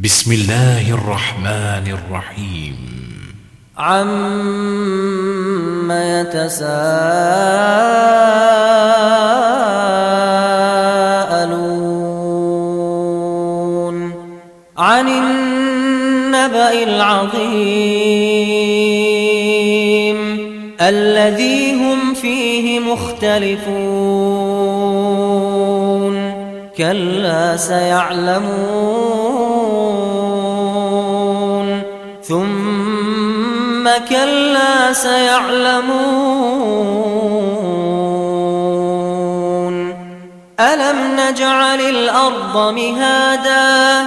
بسم الله الرحمن الرحيم عم يتساءلون عن النبأ العظيم الذي هم فيه مختلفون كلا سيعلمون ثم كلا سيعلمون. ألم نجعل الأرض مهادا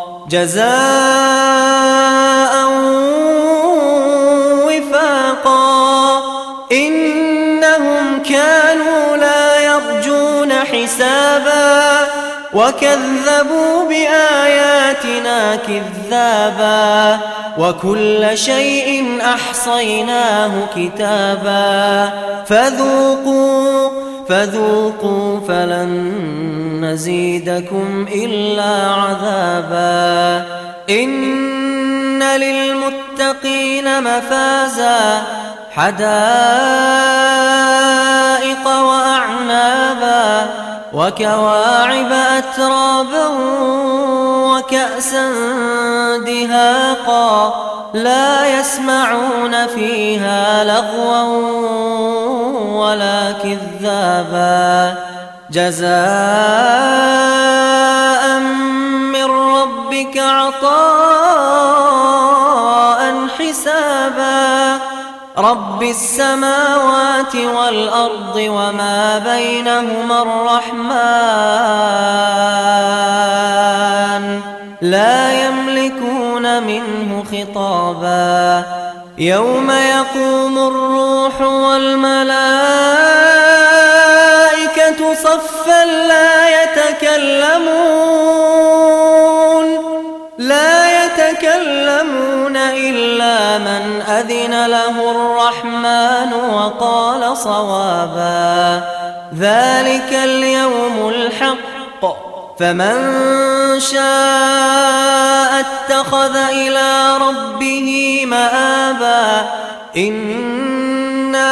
جزاء وفاقا. إنهم كانوا لا يرجون حسابا وكذبوا بآياتنا كذابا وكل شيء أحصيناه كتابا. فذوقوا فذوقوا فلن نزيدكم إلا عذابا. إن للمتقين مفازا. حدائق وأعنابا. وكواعب أترابا. وكأسا دهاقا. لا يسمعون فيها لغوا ولا كذابا. جزاء من ربك عطاء حسابا. رب السماوات والأرض وما بينهما الرحمن. لا يملكون منه خطابا. يوم يقوم الروح والملائكة صفا لا يتكلمون لا يتكلمون إلا من أذن له الرحمن وقال صوابا. ذلك اليوم الحق فمن شاء اتخذ إلى ربه مآبا. إنا